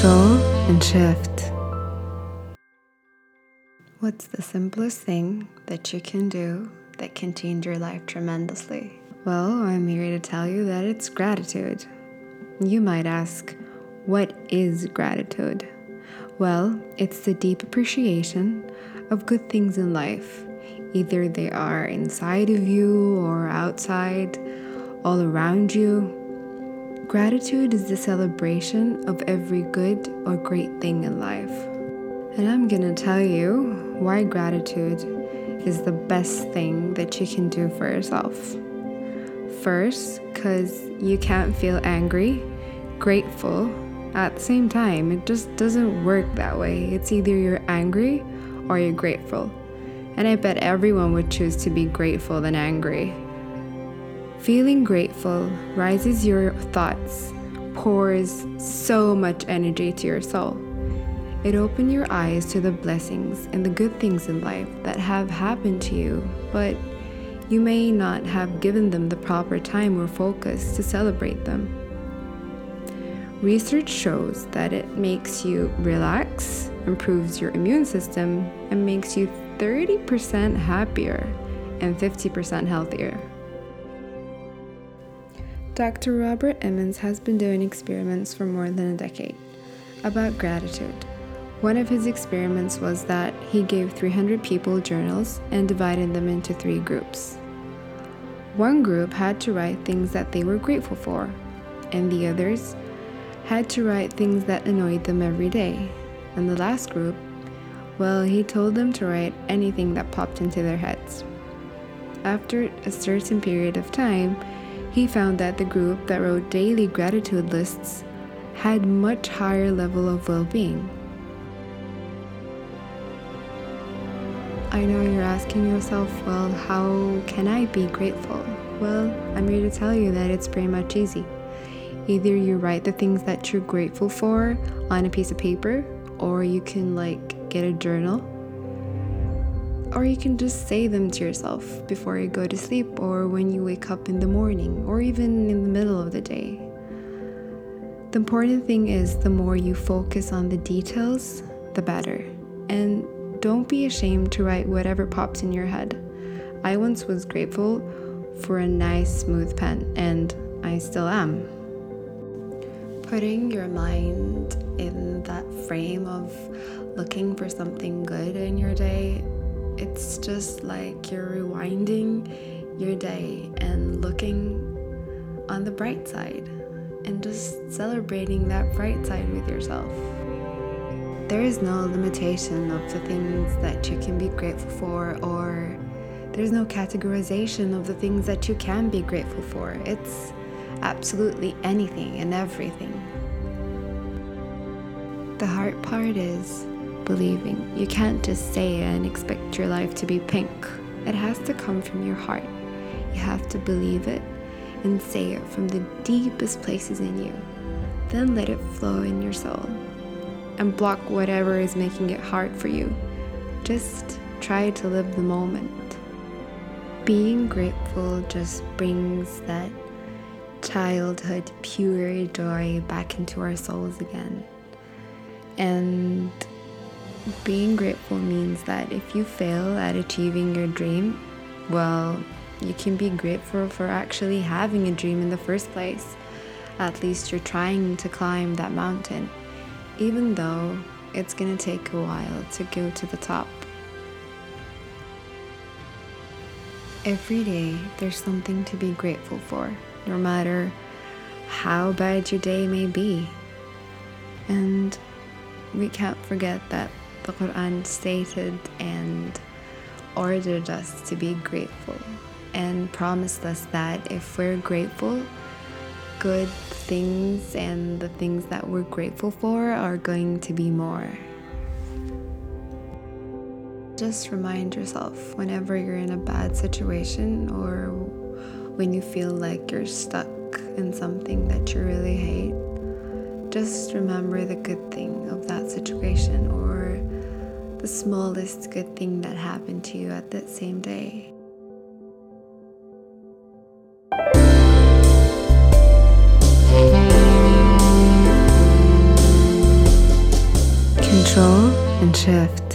control and shift. What's the simplest thing that you can do that can change your life tremendously? Well, I'm here to tell you that it's gratitude. You might ask, what is gratitude? Well, it's the deep appreciation of good things in life. Either they are inside of you or outside, all around you. Gratitude is the celebration of every good or great thing in life. And I'm gonna tell you why gratitude is the best thing that you can do for yourself. First, because you can't feel angry, grateful at the same time. It just doesn't work that way. It's either you're angry or you're grateful. And I bet everyone would choose to be grateful than angry. Feeling grateful rises your thoughts, pours so much energy to your soul. It opens your eyes to the blessings and the good things in life that have happened to you, but you may not have given them the proper time or focus to celebrate them. Research shows that it makes you relax, improves your immune system, and makes you 30% happier and 50% healthier. Dr. Robert Emmons has been doing experiments for more than a decade about gratitude. One of his experiments was that he gave 300 people journals and divided them into three groups. One group had to write things that they were grateful for, and the others had to write things that annoyed them every day. And the last group, well, he told them to write anything that popped into their heads. After a certain period of time, he found that the group that wrote daily gratitude lists had much higher level of well-being. I know you're asking yourself, well, how can I be grateful? Well, I'm here to tell you that it's pretty much easy. Either you write the things that you're grateful for on a piece of paper, or you can like get a journal, or you can just say them to yourself before you go to sleep, or when you wake up in the morning, or even in the middle of the day. The important thing is the more you focus on the details, the better. And don't be ashamed to write whatever pops in your head. I once was grateful for a nice, smooth pen, and I still am putting your mind in that frame of looking for something good just like you're rewinding your day and looking on the bright side and just celebrating that bright side with yourself. There is no limitation of the things that you can be grateful for, or there's no categorization of the things that you can be grateful for. It's absolutely anything and everything. The hard part is believing. You can't just say it and expect your life to be pink. It has to come from your heart. You have to believe it and say it from the deepest places in you. Then let it flow in your soul and block whatever is making it hard for you. Just try to live the moment. Being grateful just brings that childhood pure joy back into our souls again. And being grateful means that if you fail at achieving your dream, well, you can be grateful for actually having a dream in the first place. At least you're trying to climb that mountain, even though it's going to take a while to go to the top. Every day, there's something to be grateful for no matter how bad your day may be. And we can't forget that the Quran stated and ordered us to be grateful and promised us that if we're grateful, good things and the things that we're grateful for are going to be more. Just remind yourself whenever you're in a bad situation or when you feel like you're stuck in something that you really hate, just remember the good thing of that situation the smallest good thing that happened to you at that same day. control and shift.